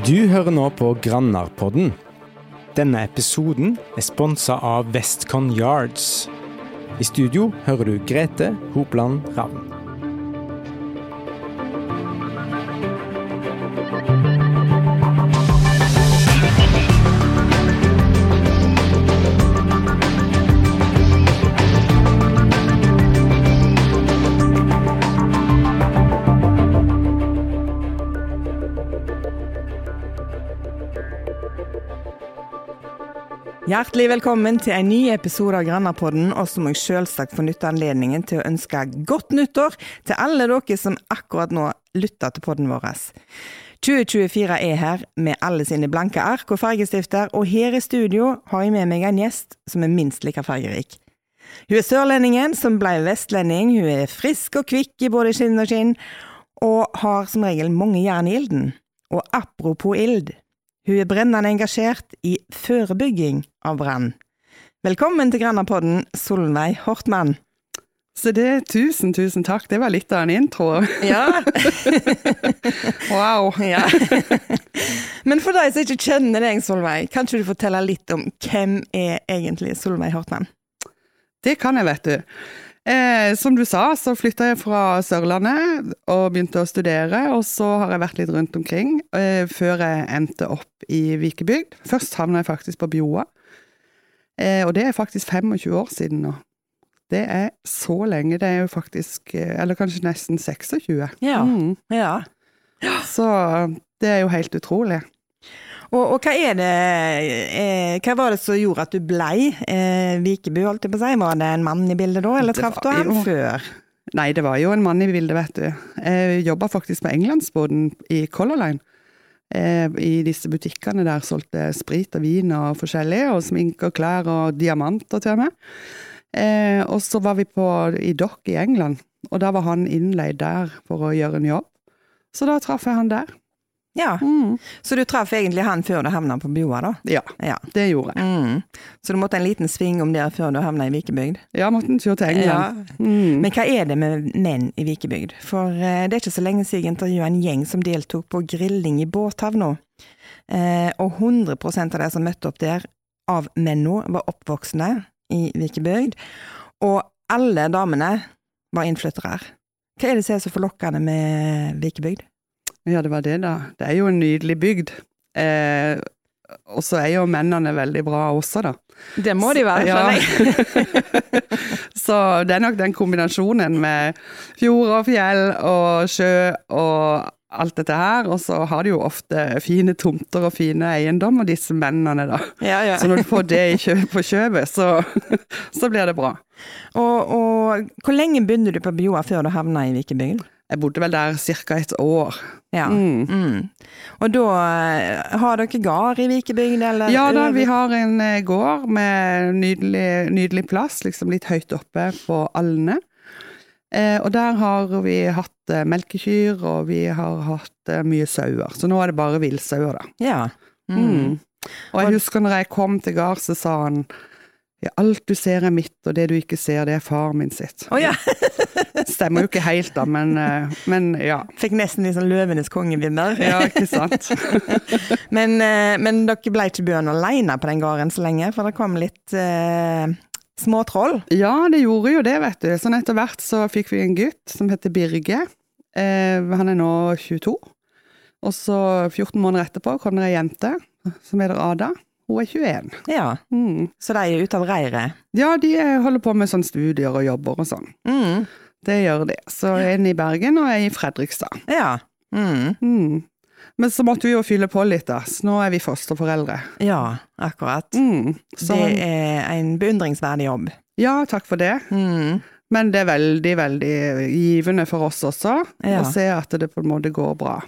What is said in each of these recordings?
Du hører nå på Grannarpodden. Denne episoden er sponsa av Westcon Yards. I studio hører du Grete Hopland Ravn. Hjertelig velkommen til en ny episode av Grannapodden, og så må jeg selvsagt få nytte anledningen til å ønske godt nyttår til alle dere som akkurat nå lytter til podden vår. 2024 er her med alle sine blanke ark og fargestifter, og her i studio har jeg med meg en gjest som er minst like fargerik. Hun er sørlendingen som ble vestlending, hun er frisk og kvikk i både skinn og skinn, og har som regel mange jern i ilden. Og apropos ild, hun er brennende engasjert i forebygging av brann. Velkommen til Grannapodden, Solveig Hortmann. Så det, tusen, tusen takk. Det var litt av en intro. Ja. Wow. ja. Men for deg som ikke kjenner deg, Solveig, kan ikke du fortelle litt om hvem er egentlig Solveig Hortmann? Det kan jeg, vet du. Eh, som du sa, så flytta jeg fra Sørlandet og begynte å studere. Og så har jeg vært litt rundt omkring eh, før jeg endte opp i Vikebygd. Først havna jeg faktisk på Bjoa. Eh, og det er faktisk 25 år siden nå. Det er så lenge. Det er jo faktisk eh, Eller kanskje nesten 26. Ja. Mm. Ja. Så det er jo helt utrolig. Og, og hva er det eh, Hva var det som gjorde at du blei eh, Vikebu, holdt jeg på å si? Var det en mann i bildet da, eller traff du ham før? Nei, det var jo en mann i bildet, vet du. Jeg jobba faktisk på Englandsbåten i Color Line. Eh, I disse butikkene der solgte sprit og vin og forskjellig, og sminke og klær og diamanter til og med. Eh, og så var vi på, i Dock i England, og da var han innleid der for å gjøre en jobb. Så da traff jeg han der. Ja, Mm. Så du traff egentlig han før du havna på Bjoa, da? Ja, Ja. det gjorde jeg. Mm. Så du måtte en liten sving om der før du havna i Vikebygd? Ja, måtte en tur til England. Mm. Men hva er det med menn i Vikebygd? For eh, det er ikke så lenge siden jeg intervjua en gjeng som deltok på grilling i båthavna. Eh, og 100 av de som møtte opp der, av mennene, var oppvoksne i Vikebygd. Og alle damene var innflyttere. Hva er det som er så forlokkende med Vikebygd? Ja, det var det, da. Det er jo en nydelig bygd. Eh, og så er jo mennene veldig bra også, da. Det må de være, Ja. skjønner jeg. Så det er nok den kombinasjonen med fjord og fjell og sjø og alt dette her. Og så har de jo ofte fine tomter og fine eiendommer, disse mennene, da. Ja, ja. Så når du får det i kjø på kjøpet, så, så blir det bra. Og, og hvor lenge begynner du på Bjoa før du havner i Vikebygd? Jeg bodde vel der ca. et år. Ja. Mm. Mm. Og da eh, har dere gard i Vikebygd, eller? Ja da, vi har en eh, gård med nydelig, nydelig plass, liksom litt høyt oppe på Alne. Eh, og der har vi hatt eh, melkekyr, og vi har hatt eh, mye sauer. Så nå er det bare villsauer, da. Ja. Mm. Mm. Og jeg husker når jeg kom til gard, så sa han ja, alt du ser er mitt, og det du ikke ser, det er far min sitt. Oh, ja. Stemmer jo ikke helt, da, men, eh, men ja. Fikk nesten litt sånn Løvenes konge-vibber. Ja, ikke sant. men, eh, men dere ble ikke bøen alene på den gården så lenge, for det kom litt eh, småtroll. Ja, det gjorde jo det, vet du. Sånn etter hvert så fikk vi en gutt som heter Birge. Eh, han er nå 22. Og så 14 måneder etterpå kom det ei jente som heter Ada. Hun er 21. Ja. Mm. Så de er ute av reiret. Ja, de holder på med sånn studier og jobber og sånn. Mm. Det gjør de. Så en i Bergen og en i Fredrikstad. Ja. Mm. Mm. Men så måtte vi jo fylle på litt, da. Så nå er vi fosterforeldre. Ja, akkurat. Mm. Så, Det er en beundringsverdig jobb. ja, takk for det. Mm. Men det er veldig, veldig givende for oss også, Ja. å se at det på en måte går bra.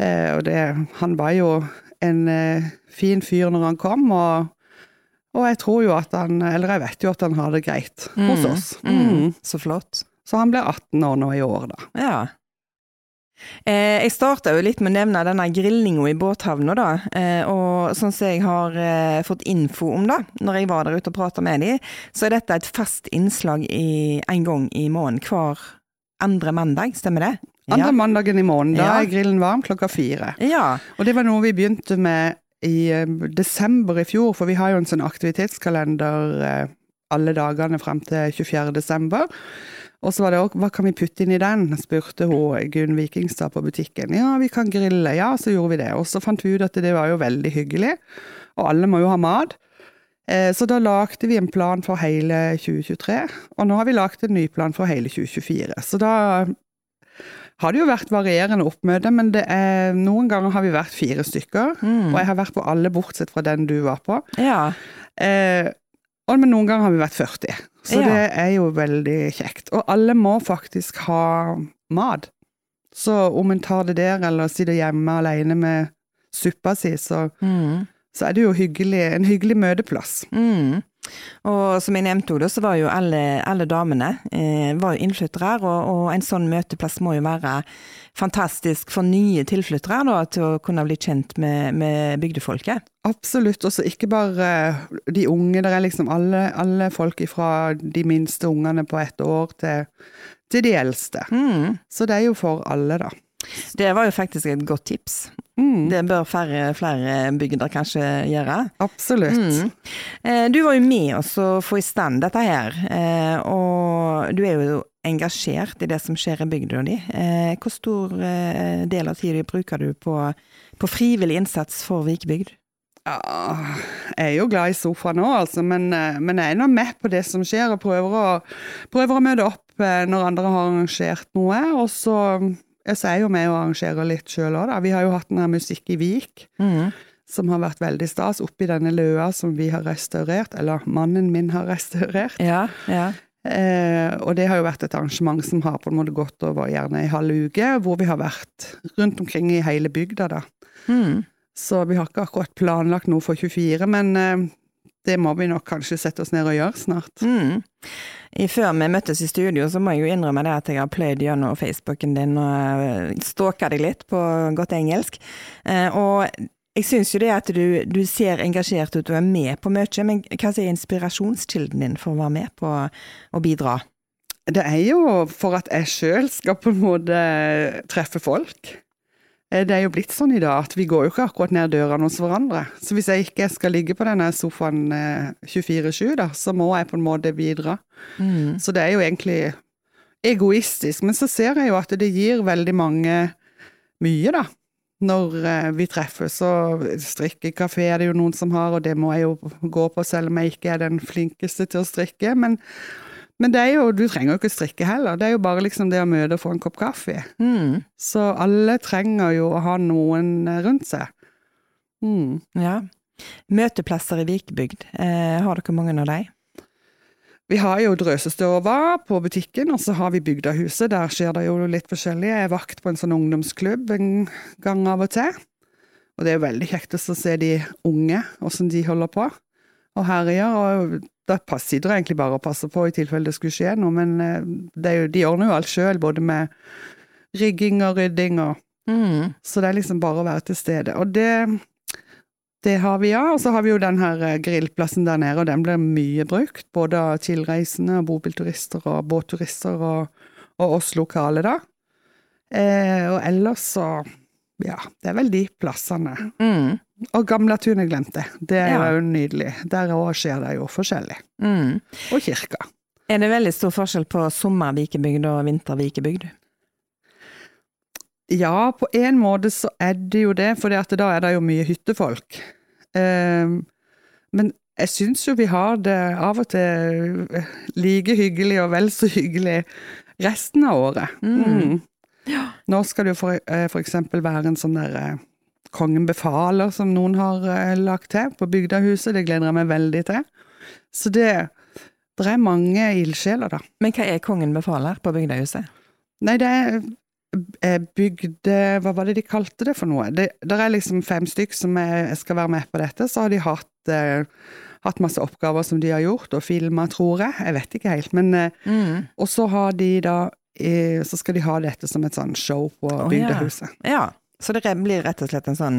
Eh, og det, han var jo en eh, fin fyr når han kom, og, og jeg tror jo at han, eller jeg vet jo at han har det greit hos Mm. oss. Mm. Mm. Så flott. Så han blir 18 år nå i år, da. Ja. Eh, jeg starta jo litt med å nevne denne grillinga i båthavna, da. Eh, og sånn som jeg har eh, fått info om, da, når jeg var der ute og prata med dem, så er dette et fast innslag i, en gang i måneden hver andre mandag, stemmer det? Andre mandagen i måneden. Da Ja. er grillen varm klokka fire. Ja. Og det var noe vi begynte med i eh, desember i fjor, for vi har jo en sånn aktivitetskalender eh, alle dagene frem til 24. desember. Og så var det òg hva kan vi putte inn i den, spurte hun Gunn Vikingstad på butikken. Ja, vi kan grille, ja, så gjorde vi det. Og så fant vi ut at det var jo veldig hyggelig, og alle må jo ha mat. Eh, Så da lagde vi en plan for hele 2023, og nå har vi lagd en ny plan for hele 2024. Så da har det jo vært varierende oppmøte, men det er, noen ganger har vi vært fire stykker. Mm. Og jeg har vært på alle bortsett fra den du var på. ja. Eh, og, men noen ganger har vi vært 40. Så Ja. det er jo veldig kjekt. Og alle må faktisk ha mat. Så om en tar det der, eller sitter hjemme alene med suppa si, så, Mm. så er det jo hyggelig, en hyggelig møteplass. Mm. Og som jeg nevnte, da, så var jo alle, alle damene eh, var jo innflyttere, og, og en sånn møteplass må jo være fantastisk for nye tilflyttere, da, til å kunne bli kjent med, med bygdefolket. Absolutt. Og så ikke bare de unge, det er liksom alle, alle folk fra de minste ungene på ett år til, til de eldste. Mm. Så det er jo for alle, da. Det var jo faktisk et godt tips. Mm, Det bør færre, flere bygder kanskje gjøre. absolutt. Mm. Eh, Du var jo med oss å få i stand dette her, eh, og du er jo engasjert i det som skjer i bygda di. Eh, Hvor stor del av tida bruker du på, på frivillig innsats for Vikebygd? Ja, jeg er jo glad i sofaen nå, altså, men, men jeg er nå med på det som skjer, og prøver å, prøver å møte opp når andre har arrangert noe. Og så, ja, så er jo med og arrangerer litt sjøl òg, da. Vi har jo hatt den her Musikk i Vik, Mm. som har vært veldig stas, oppi denne løa som vi har restaurert, eller mannen min har restaurert. Ja, ja. Eh, og det har jo vært et arrangement som har på en måte gått over gjerne en halv uke, hvor vi har vært rundt omkring i hele bygda, da. Mm. Så vi har ikke akkurat planlagt noe for 24, men eh, det må vi nok kanskje sette oss ned og gjøre snart. Mm. I, før vi møttes i studio, så må jeg jo innrømme det at jeg har pløyd gjennom Facebooken din og eh, stalka deg litt på godt engelsk. Eh, og jeg syns jo det at du, du ser engasjert ut og er med på mye, men hva er inspirasjonskilden din for å være med på å bidra? Det er jo for at jeg sjøl skal på en måte treffe folk. Eh, Det er jo blitt sånn i dag at vi går jo ikke akkurat ned dørene hos hverandre. Så hvis jeg ikke skal ligge på denne sofaen eh, 24-7, da, så må jeg på en måte bidra. Mm. Så det er jo egentlig egoistisk. Men så ser jeg jo at det gir veldig mange mye, da. Når eh, vi treffes, og strikkekafé er det jo noen som har, og det må jeg jo gå på selv om jeg ikke er den flinkeste til å strikke. Men, men det er jo, du trenger jo ikke strikke heller, det er jo bare liksom det å møte og få en kopp kaffe. Mm. Så alle trenger jo å ha noen eh, rundt seg. Mm. Ja. Møteplasser i Vikebygd, eh, har dere mange av dem? Vi har jo Drøsestova på butikken, og så har vi Bygdahuset. Der skjer det jo litt forskjellig. Jeg er vakt på en sånn ungdomsklubb en gang av og til. Og det er jo veldig kjekt å se de unge, åssen de holder på og herjer. Og da pass- sitter jeg egentlig bare og passer på i tilfelle det skulle skje noe, men eh, det jo, de ordner jo alt sjøl, både med rigging og rydding og Mm. Så det er liksom bare å være til stede. Og det, det har vi, ja. Og så har vi jo den her eh, grillplassen der nede, og den blir mye brukt. Både av tilreisende, bobilturister og båtturister og, og oss lokale, da. Eh, og ellers så Ja, det er vel de plassene. Mm. Og Gamlatun jeg glemte. Det er Ja. jo nydelig. Der òg skjer det jo forskjellig. Mm. Og kirka. Er det veldig stor forskjell på sommer-Vikebygd og vinter-Vikebygd? Ja, på en måte så er det jo det, for da er det jo mye hyttefolk. Ehm, men jeg syns jo vi har det av og til like hyggelig og vel så hyggelig resten av året. Mm. Mm. Nå skal det jo for, eh, for eksempel være en sånn der eh, Kongen befaler som noen har eh, lagt til på Bygdahuset. Det gleder jeg meg veldig til. Så det, det er mange ildsjeler, da. Men hva er Kongen befaler på Bygdahuset? Nei, det er eh, bygde Hva var det de kalte det for noe? Det der er liksom fem stykk som er, skal være med på dette. Så har de hatt, eh, hatt masse oppgaver som de har gjort, og filma, tror jeg. Jeg vet ikke helt. Men eh, Mm. Og så har de da eh, Så skal de ha dette som et sånn show på Å, ja. Ja, så det blir rett og slett en sånn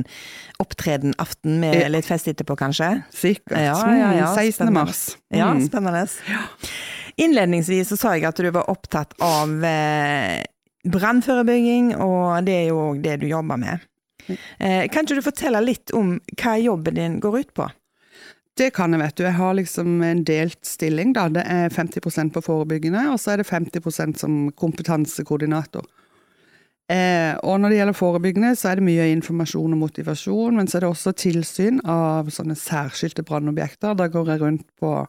opptreden-aften med Ja. litt fest etterpå, kanskje? Sikkert. Ja, ja, ja, Mm, 16. mars. mars. Ja, Mm. spennende. Innledningsvis så sa jeg at du var opptatt av eh, brannforebygging, og det er jo òg det du jobber med. Eh, kan ikke du fortelle litt om hva jobben din går ut på? Det kan jeg, vet du. Jeg har liksom en delt stilling. da. Det er 50% på forebyggende, og så er det 50% som kompetansekoordinator. Eh, og når det gjelder forebyggende, så er det mye informasjon og motivasjon, men så er det også tilsyn av sånne særskilte brannobjekter. Da går jeg rundt på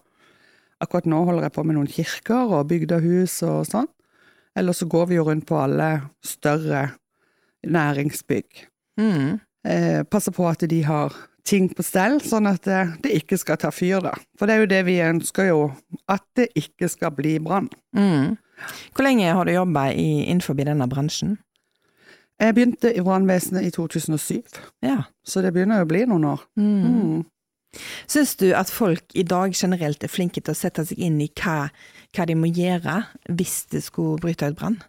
Akkurat nå holder jeg på med noen kirker og bygdehus og sånn. Eller så går vi jo rundt på alle større næringsbygg. Mm. Eh, passer på at de har ting på stell, sånn at det, det, ikke skal ta fyr, da. For det er jo det vi ønsker jo, at det ikke skal bli brann. Mm. Hvor lenge har du jobba innenfor denne bransjen? Jeg begynte i brannvesenet i 2007, ja. så det begynner å bli noen år. Mm. Mm. Syns du at folk i dag generelt er flinke til å sette seg inn i hva, hva de må gjøre hvis det skulle bryte ut brann?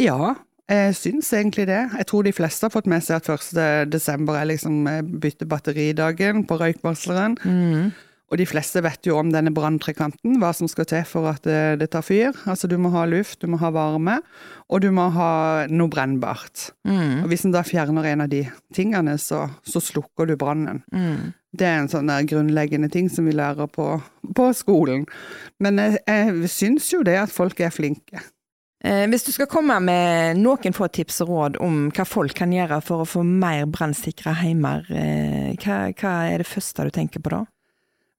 Ja, jeg syns egentlig det. Jeg tror de fleste har fått med seg at 1. desember er liksom eh, bytte batteridagen på røykvarsleren. Mm. Og de fleste vet jo om denne branntrekanten, hva som skal til for at det, det, tar fyr. Altså du må ha luft, du må ha varme, og du må ha noe brennbart. Mm. Og hvis en da fjerner en av de tingene, så, så slukker du brannen. Mm. Det er en sånn der grunnleggende ting som vi lærer på, på skolen. Men jeg, jeg syns jo det at folk er flinke. Eh, hvis du skal komme med noen få tips og råd om hva folk kan gjøre for å få mer brannsikre heimer, eh, hva, hva er det første du tenker på da?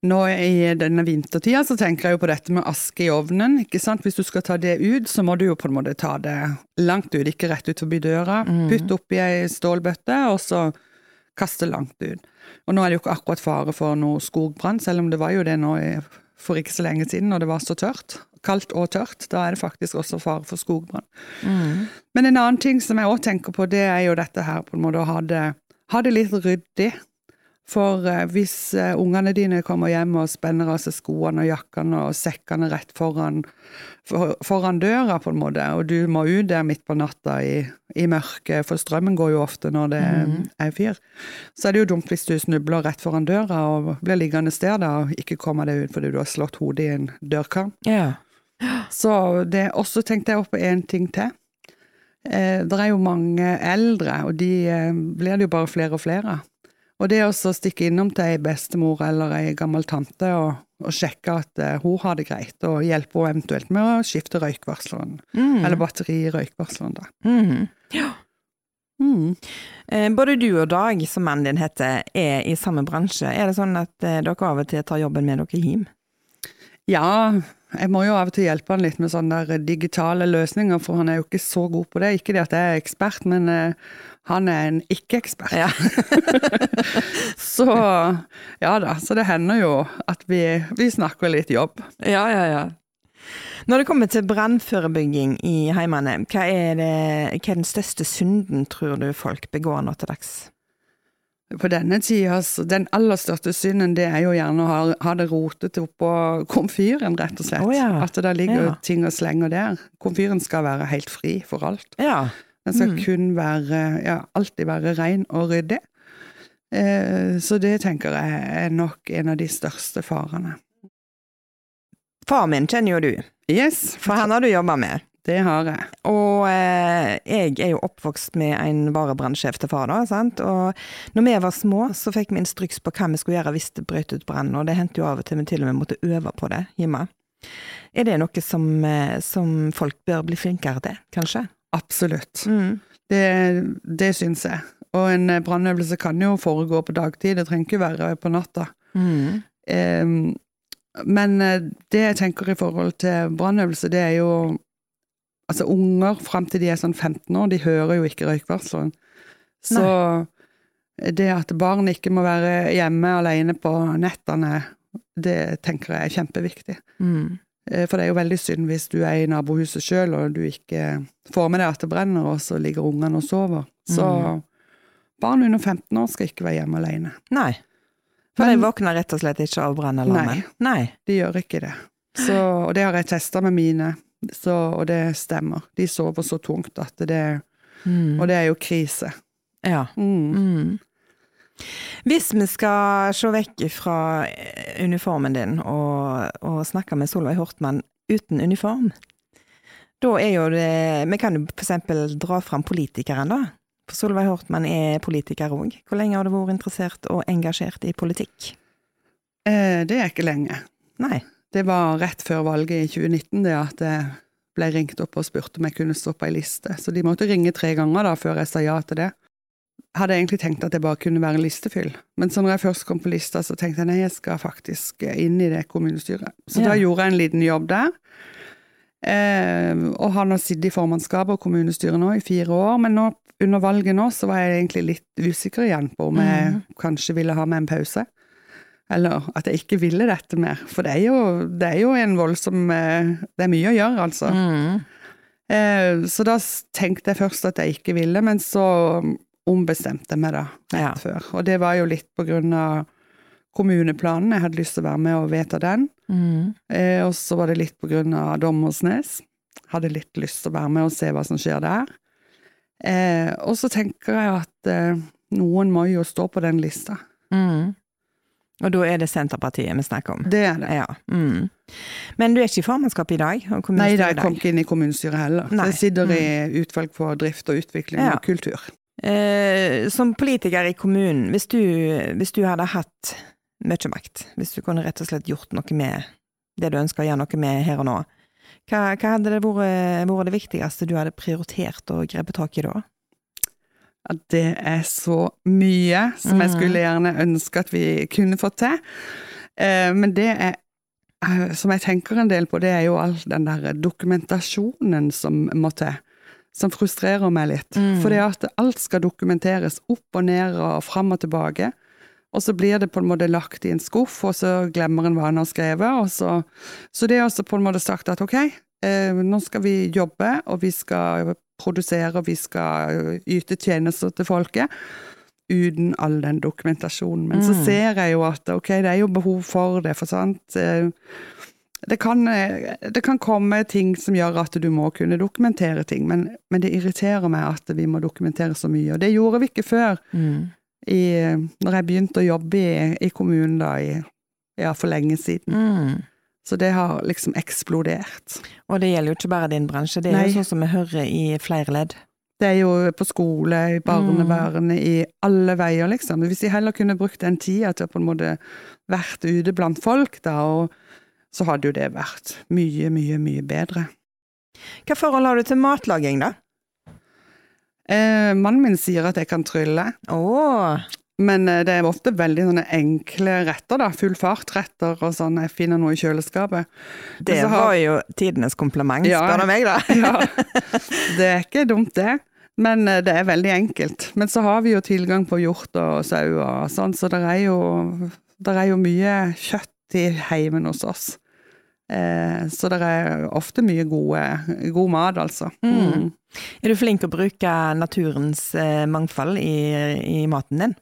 Nå i denne vintertida så tenker jeg jo på dette med aske i ovnen. ikke sant? Hvis du skal ta det ut, så må du jo på en måte ta det langt ut, ikke rett ut forbi døra. Mm. Putt oppi ei stålbøtte, og så kaste langt ut. Og nå er det jo ikke akkurat fare for noe skogbrann, selv om det var jo det nå for ikke så lenge siden når det var så tørt. Kaldt og tørt. Da er det faktisk også fare for skogbrann. Mm. Men en annen ting som jeg òg tenker på, det er jo dette her på en måte å ha det, ha det litt ryddig. For eh, hvis eh, ungene dine kommer hjem og spenner av seg skoene og jakkene og sekkene rett foran, for, foran døra, på en måte, og du må ut der midt på natta i, i mørket, for strømmen går jo ofte når det mm. er fyr, så er det jo dumt hvis du snubler rett foran døra og blir liggende der da, og ikke kommer deg ut fordi du har slått hodet i en dørkarm. Ja. Så det også tenkte jeg opp på én ting til. Eh, det er jo mange eldre, og de eh, blir det jo bare flere og flere av. Og det å stikke innom til ei bestemor eller ei gammel tante og, og sjekke at uh, hun har det greit, og hjelpe henne eventuelt med å skifte røykvarsleren, Mm. eller batteri i røykvarsleren, da. Mm. Mm. Eh, Både du og Dag, som mannen din heter, er i samme bransje. Er det sånn at eh, dere av og til tar jobben med dere hjem? Ja, jeg må jo av og til hjelpe han litt med sånne der digitale løsninger, for han er jo ikke så god på det. Ikke det at jeg er ekspert, men eh, han er en ikke-ekspert. Ja. Så ja da, så det hender jo at vi, vi snakker litt jobb. ja, ja, ja. Når det kommer til brannforebygging i heimene, hva er, det, hva er den største synden tror du folk begår nå til dags? På denne tida, den aller største synden, det er jo gjerne å ha, ha det rotete oppå komfyren, rett og slett. Oh, ja. At det ligger Ja. ting og slenger der. Komfyren skal være helt fri for alt. Ja. Den skal Mm. kun være, ja, alltid være ren og ryddig. Eh, så det tenker jeg er nok en av de største farene. Far min kjenner jo du, Yes, for han har du jobba med. det har jeg. Og eh, jeg er jo oppvokst med en varebrannsjef til far, da. sant? Og når vi var små, så fikk vi instruks på hva vi skulle gjøre hvis det brøt ut brann, og det hendte jo av og til vi til og med måtte øve på det hjemme. Er det noe som, eh, som folk bør bli flinkere til, kanskje? Absolutt. Mm. Det, det syns jeg. Og en eh, brannøvelse kan jo foregå på dagtid, det trenger ikke være på natta. Mm. Eh, men det jeg tenker i forhold til brannøvelse, det er jo Altså, unger fram til de er sånn 15 år, de hører jo ikke røykvarsleren. Så det at barn ikke må være hjemme alene på nettene, det tenker jeg er kjempeviktig. Mm. Eh, For det er jo veldig synd hvis du er i nabohuset sjøl og du ikke får med deg at det brenner, og så ligger ungene og sover. Så Mm. barn under 15 år skal ikke være hjemme alene. Nei. For Men- de våkner rett og slett ikke av brannalarmen? Nei. De gjør ikke det. Så, og det har jeg testa med mine, så, og det stemmer. De sover så tungt at det Mm. Og det er jo krise. Ja. Mm. Hvis vi skal se vekk fra uniformen din og, og snakke med Solveig Hortmann, uten uniform. Da er jo det Vi kan jo eksempel dra fram politikeren, da. For Solveig Hortmann er politiker òg. Hvor lenge har du vært interessert og engasjert i politikk? Eh, det er ikke lenge. Nei. Det var rett før valget i 2019 det at jeg ble ringt opp og spurt om jeg kunne stå på ei liste. Så de måtte ringe tre ganger da før jeg sa ja til det. Jeg hadde egentlig tenkt at det bare kunne være listefyll, men så når jeg først kom på lista, så tenkte jeg nei, jeg skal faktisk inn i det kommunestyret. Så Ja. da gjorde jeg en liten jobb der. Eh, og har nå sittet i formannskapet og kommunestyret nå i fire år, men nå, under valget nå så var jeg egentlig litt usikker igjen på om jeg mm. kanskje ville ha med en pause. Eller at jeg ikke ville dette mer. For det er jo, det er jo en voldsom eh, Det er mye å gjøre, altså. Mm. Eh, så da tenkte jeg først at jeg ikke ville, men så ombestemte meg da, rett Ja. før. Og det var jo litt på grunn av kommuneplanen. Jeg hadde lyst til å være med og vedta den. Mm. Eh, og så var det litt på grunn av Dommersnes. Hadde litt lyst til å være med og se hva som skjer der. Eh, og så tenker jeg at eh, noen må jo stå på den lista. Mm. Og da er det Senterpartiet vi snakker om? Det er det. Ja. Mm. Men du er ikke i formannskapet i dag? Nei, da, jeg kom ikke inn i kommunestyret heller. Nei. Jeg sitter i utvalg for drift og utvikling Ja. og kultur. Eh, som politiker i kommunen, hvis du, hvis du hadde hatt mye makt, hvis du kunne rett og slett gjort noe med det du ønsker å gjøre noe med her og nå, hva, hva hadde det vært, vært det viktigste du hadde prioritert og grepet tak i da? Det er så mye som jeg Mhm. skulle gjerne ønske at vi kunne fått til. Eh, men det er, eh, som jeg tenker en del på, det er jo all den der dokumentasjonen som må til. Som frustrerer meg litt. Mm. For det at alt skal dokumenteres opp og ned og fram og tilbake. Og så blir det på en måte lagt i en skuff, og så glemmer en hva en har skrevet. Så, så det er også på en måte sagt at ok, eh, nå skal vi jobbe, og vi skal produsere, og vi skal yte tjenester til folket. Uten all den dokumentasjonen. Men så Mm. ser jeg jo at ok, det er jo behov for det, for sant. Eh, Det kan, eh, det kan komme ting som gjør at du må kunne dokumentere ting, men, men det irriterer meg at vi må dokumentere så mye. Og det gjorde vi ikke før, Mm. i, når jeg begynte å jobbe i, i kommunen da, i, ja, for lenge siden. Mm. Så det har liksom eksplodert. Og det gjelder jo ikke bare din bransje, det er Nei. jo sånn som vi hører i flere ledd. Det er jo på skole, i barnevernet, i alle veier, liksom. Hvis de heller kunne brukt den tida til å på en måte vært ute blant folk, da, og så hadde jo det vært mye, mye, mye bedre. Hva forhold har du til matlaging, da? Eh, mannen min sier at jeg kan trylle, Oh. men eh, det er ofte veldig sånne enkle retter, da. Full fart-retter og sånn. Jeg finner noe i kjøleskapet. det har- var jo tidenes kompliment, Ja. spør du meg, da. Ja, det er ikke dumt, det. Men eh, det er veldig enkelt. Men så har vi jo tilgang på hjort og sau og sånn, så det er jo, der er jo mye kjøtt i heimen hos oss. Eh, så det er ofte mye gode, god mat, altså. Mm. Er du flink til å bruke naturens eh, mangfold i, i maten din?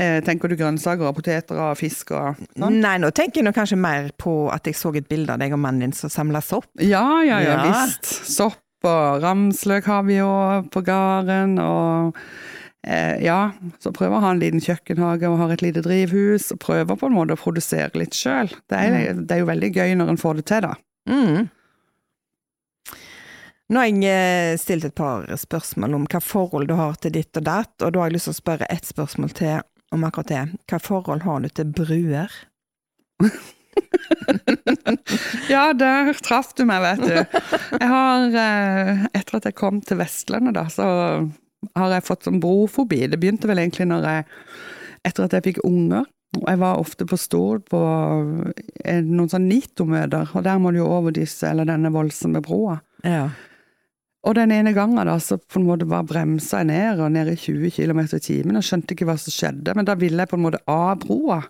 Eh, tenker du grønnsaker og poteter og fisk og sånn? Nei, nå tenker jeg nå kanskje mer på at jeg så et bilde av deg og mannen din som samla sopp. Ja, ja, ja, Ja. visst. Sopp og ramsløk har vi jo på gården, og ja, så prøver å ha en liten kjøkkenhage og har et lite drivhus, og prøver på en måte å produsere litt sjøl. Det, er- det er jo veldig gøy når en får det til, da. Mm. Nå har jeg eh, stilt et par spørsmål om hva forhold du har til ditt og datt, og da har jeg lyst til å spørre ett spørsmål til om akkurat det. Hva forhold har du til bruer? Ja, der traff du meg, vet du. Jeg har, eh, etter at jeg kom til Vestlandet, da, så har jeg fått sånn brofobi. Det begynte vel egentlig når jeg, etter at jeg fikk unger. Og jeg var ofte på Stord på eh, noen sånn NITO-møter, og der må du jo over disse, eller denne voldsomme broa. Ja. Og den ene gangen da, så på en måte bare bremsa jeg ned, og ned i 20 km i timen, og skjønte ikke hva som skjedde, men da ville jeg på en måte av broa.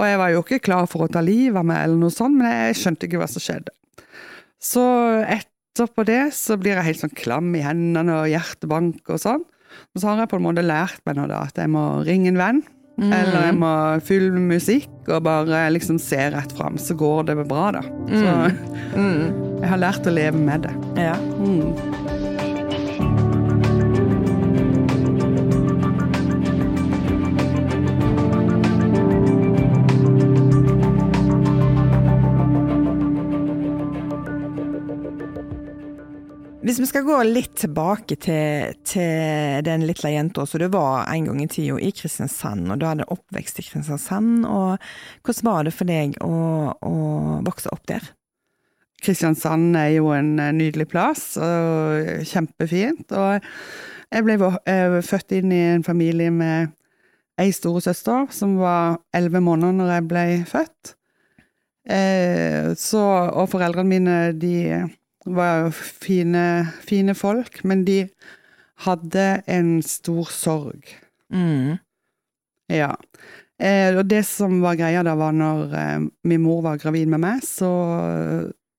Og jeg var jo ikke klar for å ta livet av meg eller noe sånt, men jeg skjønte ikke hva som skjedde. Så etterpå det så blir jeg helt sånn klam i hendene og hjertebank og sånn. Og så har jeg på en måte lært meg nå da at jeg må ringe en venn, eller jeg må med musikk og bare liksom se rett fram, så går det bra da. Så Mm. jeg har lært å leve med det. ja. Mm. Hvis vi skal gå litt tilbake til, til den lille jenta som du var en gang i tida i Kristiansand, og du hadde oppvekst i Kristiansand. og Hvordan var det for deg å, å vokse opp der? Kristiansand er jo en eh, nydelig plass, og kjempefint. Og jeg ble eh, født inn i en familie med ei storesøster som var elleve måneder når jeg ble født. Eh, så, og foreldrene mine, de var fine, fine folk, men de hadde en stor sorg. Mm. Ja. Eh, og det som var greia da, var når eh, min mor var gravid med meg, så,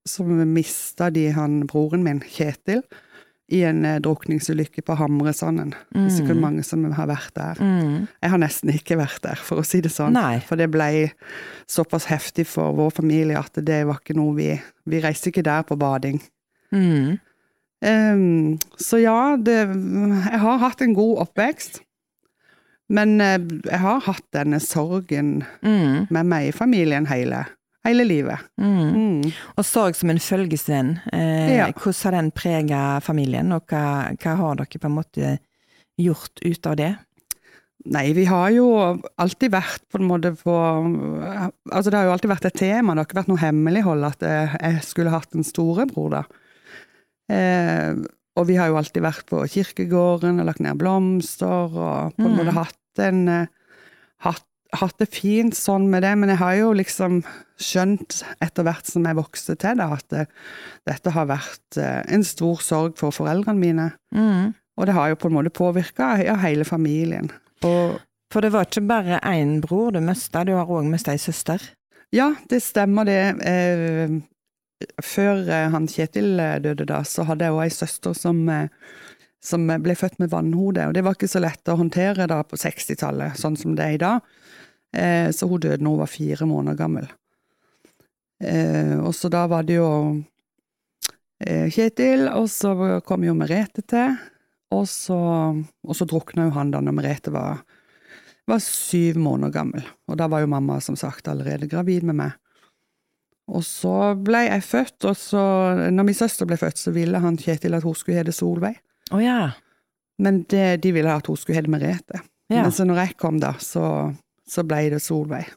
så mista de han broren min, Kjetil, i en eh, drukningsulykke på Hamresanden. Det er sikkert Mm. mange som har vært der. Mm. Jeg har nesten ikke vært der, for å si det sånn. Nei. For det ble såpass heftig for vår familie at det var ikke noe vi Vi reiste ikke der på bading. Mm. Um, så ja, det, jeg har hatt en god oppvekst. Men eh, jeg har hatt denne sorgen Mm. med meg i familien hele, hele livet. Mm. Mm. Og sorg som en følgesvenn. Eh, Ja. Hvordan har den prega familien, og hva, hva har dere på en måte gjort ut av det? Nei, vi har jo alltid vært på en måte på Altså, det har jo alltid vært et tema, det har ikke vært noe hemmelighold at jeg, jeg skulle hatt en storebror, da. Eh, og vi har jo alltid vært på kirkegården og lagt ned blomster og på en Mm. måte hatt en eh, hatt, hatt det fint sånn med det, men jeg har jo liksom skjønt etter hvert som jeg vokste til det, at det, dette har vært eh, en stor sorg for foreldrene mine. Mm. Og det har jo på en måte påvirka ja, hele familien. Og For det var ikke bare én bror du mista, du har òg mista ei søster. ja, det stemmer det. Før eh, han Kjetil eh, døde da, så hadde jeg òg ei søster som, eh, som ble født med vannhode, og det var ikke så lett å håndtere da på 60-tallet, sånn som det er i dag. Så hun døde når hun var fire måneder gammel. Og så da var det jo Kjetil, og så kom jo Merete til. Og så, og så drukna jo han da når Merete var, var syv måneder gammel. Og da var jo mamma som sagt allerede gravid med meg. Og så ble jeg født, og så, når min søster ble født, så ville han Kjetil at hun skulle hete Solveig. Oh, ja. Men det, de ville at hun skulle hete Merete. ja. Men så når jeg kom da, så, så ble det Solveig.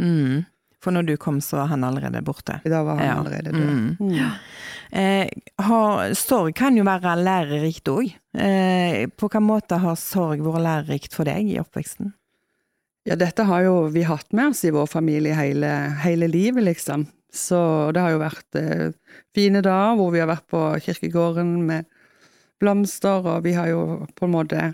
Mm. For når du kom, så var han allerede borte. Da var han Ja. allerede død. Mm. Mm. Eh, har, sorg kan jo være lærerikt òg. Eh, på hvilken måte har sorg vært lærerikt for deg i oppveksten? Ja, dette har jo vi hatt med oss i vår familie hele, hele livet, liksom. Så det har jo vært eh, fine dager hvor vi har vært på kirkegården med blomster, og vi har jo på en måte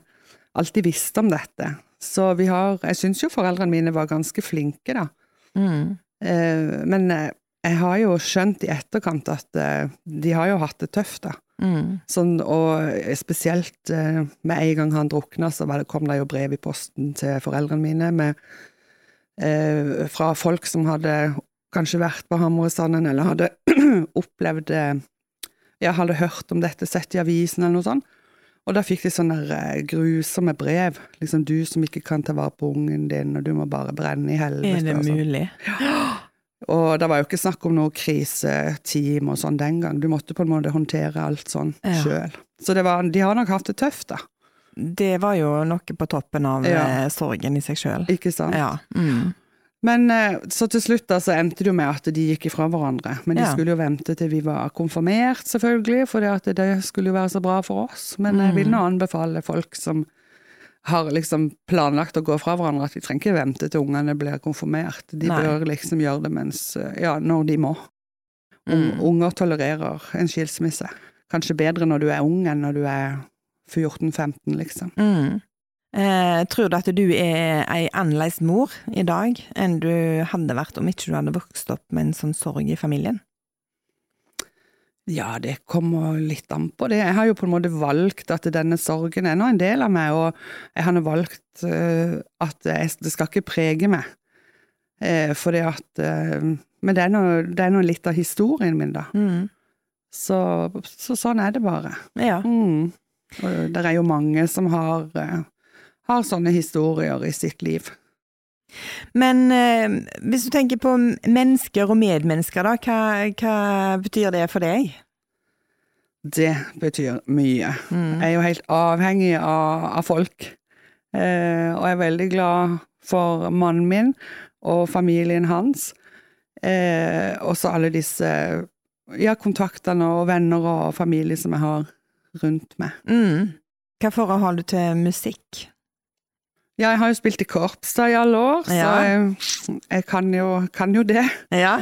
alltid visst om dette. Så vi har Jeg syns jo foreldrene mine var ganske flinke, da. Mm. Eh, men eh, jeg har jo skjønt i etterkant at eh, de har jo hatt det tøft, da. Mm. Sånn, og spesielt eh, med en gang han drukna, så var det, kom det jo brev i posten til foreldrene mine med, eh, fra folk som hadde kanskje vært på Hamresanden, eller hadde opplevd Jeg hadde hørt om dette, sett i avisen eller noe sånt. Og da fikk de sånne eh, grusomme brev. Liksom 'du som ikke kan ta vare på ungen din, og du må bare brenne i helvete'. Er det mulig? Ja. Og det var jo ikke snakk om noe kriseteam og sånn den gang. Du måtte på en måte håndtere alt sånn Ja. sjøl. Så det var, de har nok hatt det tøft, da. Det var jo noe på toppen av Ja. eh, sorgen i seg sjøl. Ikke sant? Ja. Mm. Men eh, så til slutt da, så endte det jo med at de gikk ifra hverandre. Men de Ja. skulle jo vente til vi var konfirmert, selvfølgelig, for det, skulle jo være så bra for oss. Men jeg vil Mm. nå anbefale folk som har liksom planlagt å gå fra hverandre, at de trenger ikke vente til ungene blir konfirmert. De Nei. bør liksom gjøre det mens Ja, når de må. Om Mm. Unger tolererer en skilsmisse. Kanskje bedre når du er ung enn når du er 14-15, liksom. Mm. Eh, tror du at du er ei annerledes mor i dag enn du hadde vært om ikke du hadde vokst opp med en sånn sorg i familien? Ja, det kommer litt an på det. Jeg har jo på en måte valgt at denne sorgen er nå en del av meg, og jeg har nå valgt eh, at jeg, det skal ikke prege meg. Eh, fordi at eh, Men det er nå er litt av historien min, da. Mm. Så, så sånn er det bare. Ja. Mm. Og det er jo mange som har, eh, har sånne historier i sitt liv. Men eh, hvis du tenker på mennesker og medmennesker, da, hva, hva betyr det for deg? Det betyr mye. Jeg er jo helt avhengig av, av folk. Eh, og jeg er veldig glad for mannen min og familien hans. Eh, også alle disse ja, kontaktene og venner og familie som jeg har rundt meg. Mm. Hva forhold har du til musikk? Ja, jeg har jo spilt i korps da i alle år, så Ja. jeg, jeg kan, jo, kan jo det. Ja.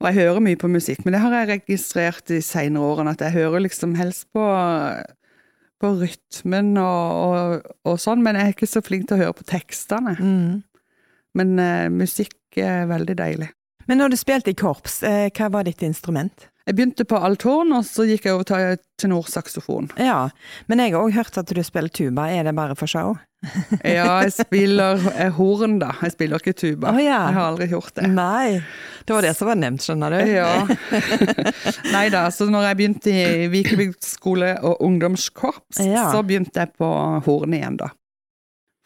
Og jeg hører mye på musikk, men det har jeg registrert de senere årene, at jeg hører liksom helst på, på rytmen og, og, og sånn, men jeg er ikke så flink til å høre på tekstene. Mm. Men uh, musikk er veldig deilig. Men når du spilte i korps, uh, hva var ditt instrument? Jeg begynte på althorn, og så gikk jeg over til tenorsaksofon. Ja, men jeg har òg hørt at du spiller tuba, er det bare for show? Ja, jeg spiller jeg horn, da. Jeg spiller ikke tuba. Å, ja. Jeg har aldri gjort det. Nei, det var det som var nevnt, skjønner du. Ja. Nei da, så når jeg begynte i Vikebygd skole og ungdomskorps, Ja. så begynte jeg på horn igjen, da.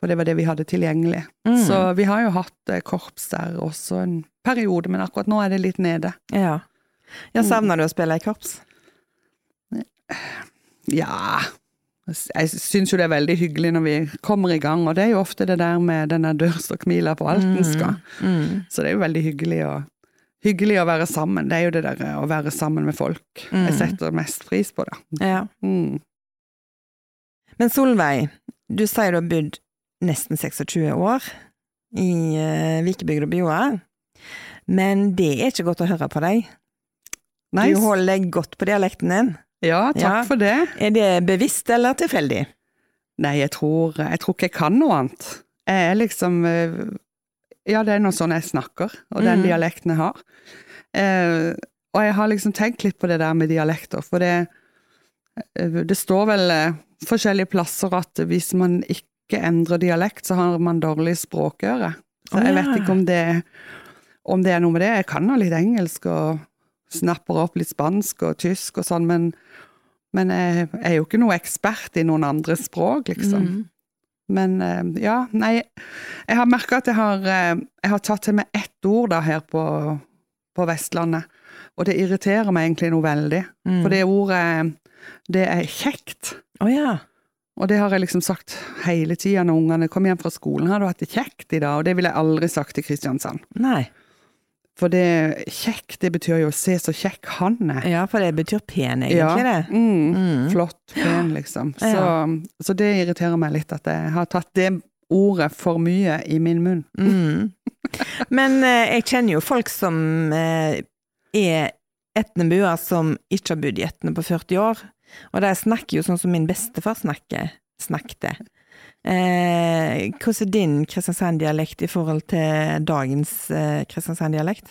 For det var det vi hadde tilgjengelig. Mm. Så vi har jo hatt eh, korps der også en periode, men akkurat nå er det litt nede. Ja. Ja, Savner du å spille i korps? Ja Jeg syns jo det er veldig hyggelig når vi kommer i gang, og det er jo ofte det der med denne dørstokkmila på Altenska. Mm. Så det er jo veldig hyggelig å, hyggelig å være sammen. Det er jo det der å være sammen med folk Mm. jeg setter mest pris på, da. Ja. Mm. Men Solveig, du sier du har bodd nesten 26 år i uh, og Bjoa. Men det er ikke godt å høre på deg. Nei, Du holder deg godt på dialekten din. ja, takk Ja. for det. Er det bevisst eller tilfeldig? Nei, jeg tror, jeg tror ikke jeg kan noe annet. Jeg er liksom eh, Ja, det er noe sånn jeg snakker, og den mm. dialekten jeg har. Eh, og jeg har liksom tenkt litt på det der med dialekter, for det eh, Det står vel eh, forskjellige plasser at hvis man ikke endrer dialekt, så har man dårlig språkøre. Så jeg vet ikke om det, om det er noe med det. Jeg kan jo litt engelsk og snapper opp litt spansk og tysk og sånn, men, men jeg er jo ikke noe ekspert i noen andre språk, liksom. Mm. Men eh, ja, nei Jeg har merka at jeg har, eh, jeg har tatt til meg ett ord da her på, på Vestlandet, og det irriterer meg egentlig noe veldig. Mm. For det ordet, det er kjekt. Å ja. Og det har jeg liksom sagt hele tida når ungene kom hjem fra skolen. Har du hatt det kjekt i dag? Og det ville jeg aldri sagt til Kristiansand. Nei. For det kjekk, det betyr jo å se så kjekk han er. Ja, for det betyr pen, egentlig, det. Mm, Mm. Flott, pen, liksom. Så, Ja. så det irriterer meg litt at jeg har tatt det ordet for mye i min munn. Mm. Men eh, jeg kjenner jo folk som eh, er etnebuer som ikke har bodd i Etne på 40 år, og de snakker jo sånn som min bestefar snakker, snakket. Eh, hvordan er din Kristiansand-dialekt i forhold til dagens eh, Kristiansand-dialekt?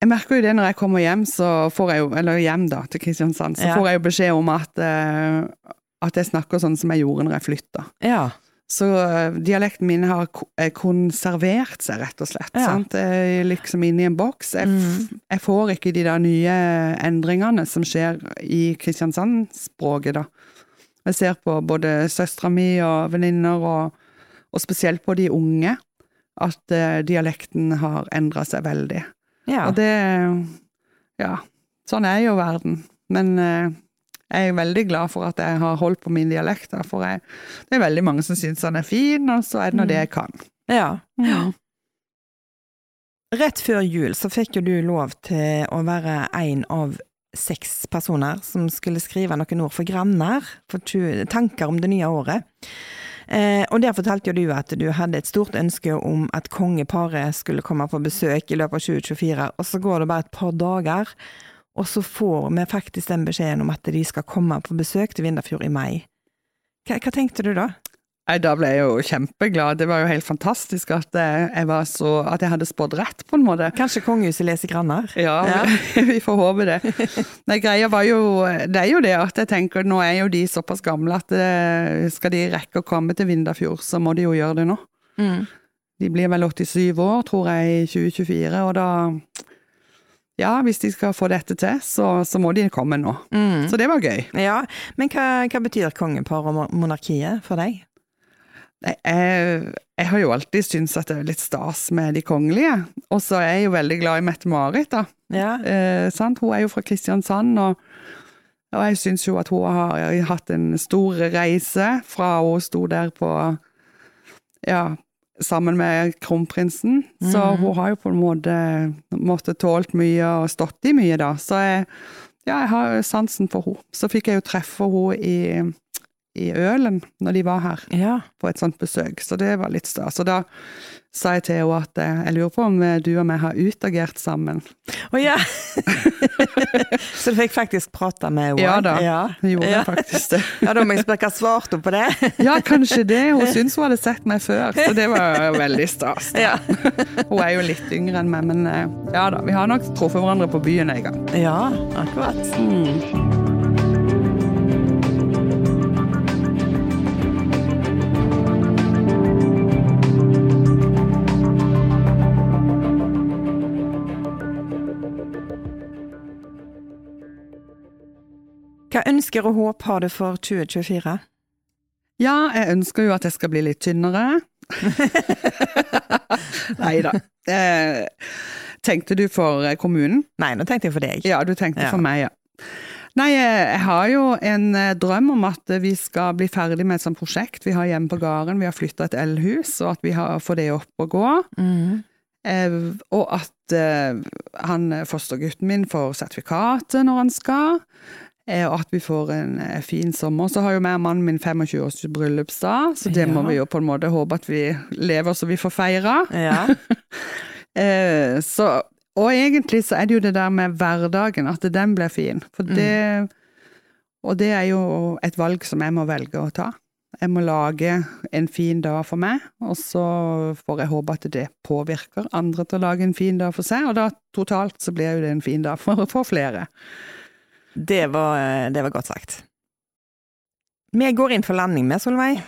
Jeg merker jo det når jeg kommer hjem, så får jeg jo, eller hjem da, til Kristiansand, så Ja. får jeg jo beskjed om at, eh, at jeg snakker sånn som jeg gjorde når jeg flytta. Ja. Så eh, dialekten min har konservert seg, rett og slett. Ja. Sant? Liksom inne i en boks. Jeg, Mm. jeg får ikke de der nye endringene som skjer i Kristiansand-språket, da. Jeg ser på både søstera mi og venninner, og, og spesielt på de unge, at uh, dialekten har endra seg veldig. ja. Og det Ja, sånn er jo verden. Men uh, jeg er veldig glad for at jeg har holdt på min dialekt, da, for jeg, det er veldig mange som syns den er fin, og så er det nå det jeg kan. ja. Ja. Rett før jul så fikk jo du lov til å være en av seks personer som skulle skrive noen ord for Granner, for tanker om det nye året. Eh, og der fortalte du at du hadde et stort ønske om at kongeparet skulle komme på besøk i løpet av 2024, og så går det bare et par dager, og så får vi faktisk den beskjeden om at de skal komme på besøk til Vindafjord i mai. Hva, hva tenkte du da? Nei, Da ble jeg jo kjempeglad. Det var jo helt fantastisk at jeg, jeg, var så, at jeg hadde spådd rett, på en måte. Kanskje kongehuset leser Granner? Ja, Ja. vi får håpe det. Nei, greia var jo Det er jo det at jeg tenker nå er jo de såpass gamle at eh, skal de rekke å komme til Vindafjord, så må de jo gjøre det nå. Mm. De blir vel 87 år, tror jeg, i 2024, og da Ja, hvis de skal få dette til, så, så må de komme nå. Mm. Så det var gøy. Ja, men hva, hva betyr kongepar og monarkiet for deg? Nei, Jeg, jeg har jo alltid syntes at det er litt stas med de kongelige, og så er jeg jo veldig glad i Mette-Marit, da. Ja. Eh, sant? Hun er jo fra Kristiansand, og Og jeg syns jo at hun har hatt en stor reise fra hun sto der på Ja, sammen med kronprinsen. Så Mhm. hun har jo på en måte måttet tålt mye og stått i mye, da. Så jeg, ja, jeg har sansen for henne. Så fikk jeg jo treffe henne i, i Ølen når de var her Ja. på et sånt besøk, så det var litt stas. Og da sa jeg til henne at eh, jeg lurer på om eh, du og meg har utagert sammen. Å ja! Så du fikk faktisk prata med henne? Ja da, Ja. Jeg gjorde ja. faktisk det. ja, da må jeg spørre hva svarte hun på det? Ja, kanskje det. Hun syntes hun hadde sett meg før, så det var veldig stas. ja. Hun er jo litt yngre enn meg, men eh, ja da, vi har nok truffet hverandre på byen en gang. ja, akkurat. Hva ønsker og håp har du for 2024? Ja, jeg ønsker jo at jeg skal bli litt tynnere. Nei da. Eh, tenkte du for eh, kommunen? Nei, nå tenkte jeg for deg. Ja, du tenkte Ja. for meg, ja. Nei, eh, jeg har jo en drøm om at vi skal bli ferdig med et sånt prosjekt vi har hjemme på gården. Vi har flytta et elhus, og at vi har, får det opp og gå. Mm. Eh, og at eh, han fostergutten min får sertifikatet når han skal. Eh, og at vi får en eh, fin sommer. Så har jo jeg og mannen min 25-års bryllupsdag, så det må vi jo på en måte håpe at vi lever så vi får feire. Ja. Eh, så, og egentlig så er det jo det der med hverdagen, at den blir fin. For det Og det er jo et valg som jeg må velge å ta. Jeg må lage en fin dag for meg, og så får jeg håpe at det påvirker andre til å lage en fin dag for seg, og da totalt så blir jo det en fin dag for, for flere. Det var, det var godt sagt. Vi går inn for landing med, Solveig.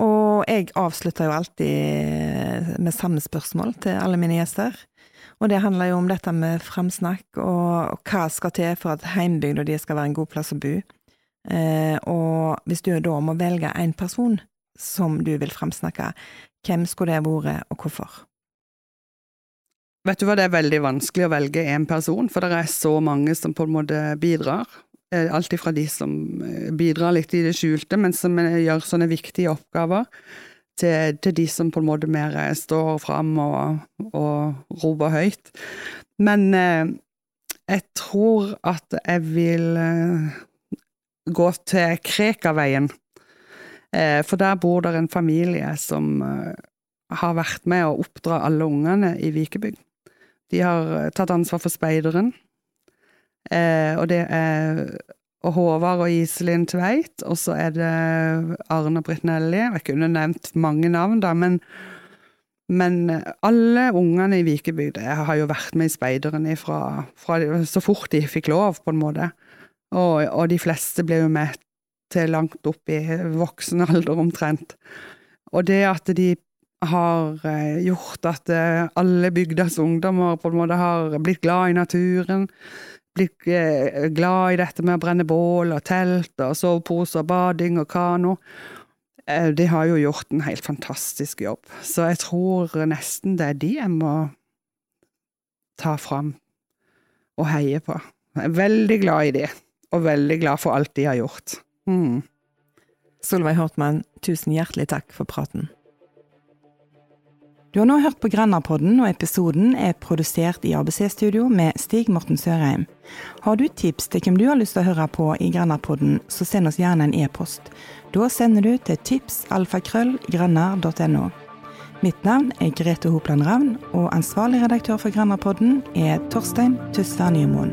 Og jeg avslutter jo alltid med samme spørsmål til alle mine gjester. Og det handler jo om dette med framsnakk, og, hva skal til for at heimbygda di skal være en god plass å bo. Eh, og hvis du da må velge en person som du vil framsnakke, hvem skulle det vært, og hvorfor? Vet du hva, det er veldig vanskelig å velge én person, for det er så mange som på en måte bidrar. Eh, Alt ifra de som eh, bidrar litt i det skjulte, men som eh, gjør sånne viktige oppgaver, til, til de som på en måte mer står fram og, og roper høyt. Men eh, jeg tror at jeg vil eh, gå til Krekaveien, eh, for der bor det en familie som har vært med å oppdra alle ungene i Vikebygd. De har eh, tatt ansvar for speideren, eh, og det er Håvard og Iselin Tveit, og så er det Arne og Britt Nelly. Jeg kunne nevnt mange navn, da, men, men alle ungene i Vikebygd har jo vært med i speideren ifra, fra, så fort de fikk lov, på en måte. Og, og de fleste ble jo med til langt opp i voksen alder, omtrent. Og det at de har eh, gjort at eh, alle bygdas ungdommer på en måte har blitt glad i naturen, blitt eh, glad i dette med å brenne bål og telt og sovepose og bading og kano. De har jo gjort en helt fantastisk jobb, så jeg tror nesten det er de jeg må ta fram og heie på. Jeg er veldig glad i de, og veldig glad for alt de har gjort. Mm. Solveig Hortmann, tusen hjertelig takk for praten. Du har nå hørt på Grenderpodden, og episoden er produsert i ABC-studio med Stig Morten Sørheim. Har du tips til hvem du har lyst til å høre på i Grenderpodden, så send oss gjerne en e-post. Da sender du til tipsalfakrøllgrønner.no. Mitt navn er Grete Hopland Ravn, og ansvarlig redaktør for Grenderpodden er Torstein Tysvær Nymoen.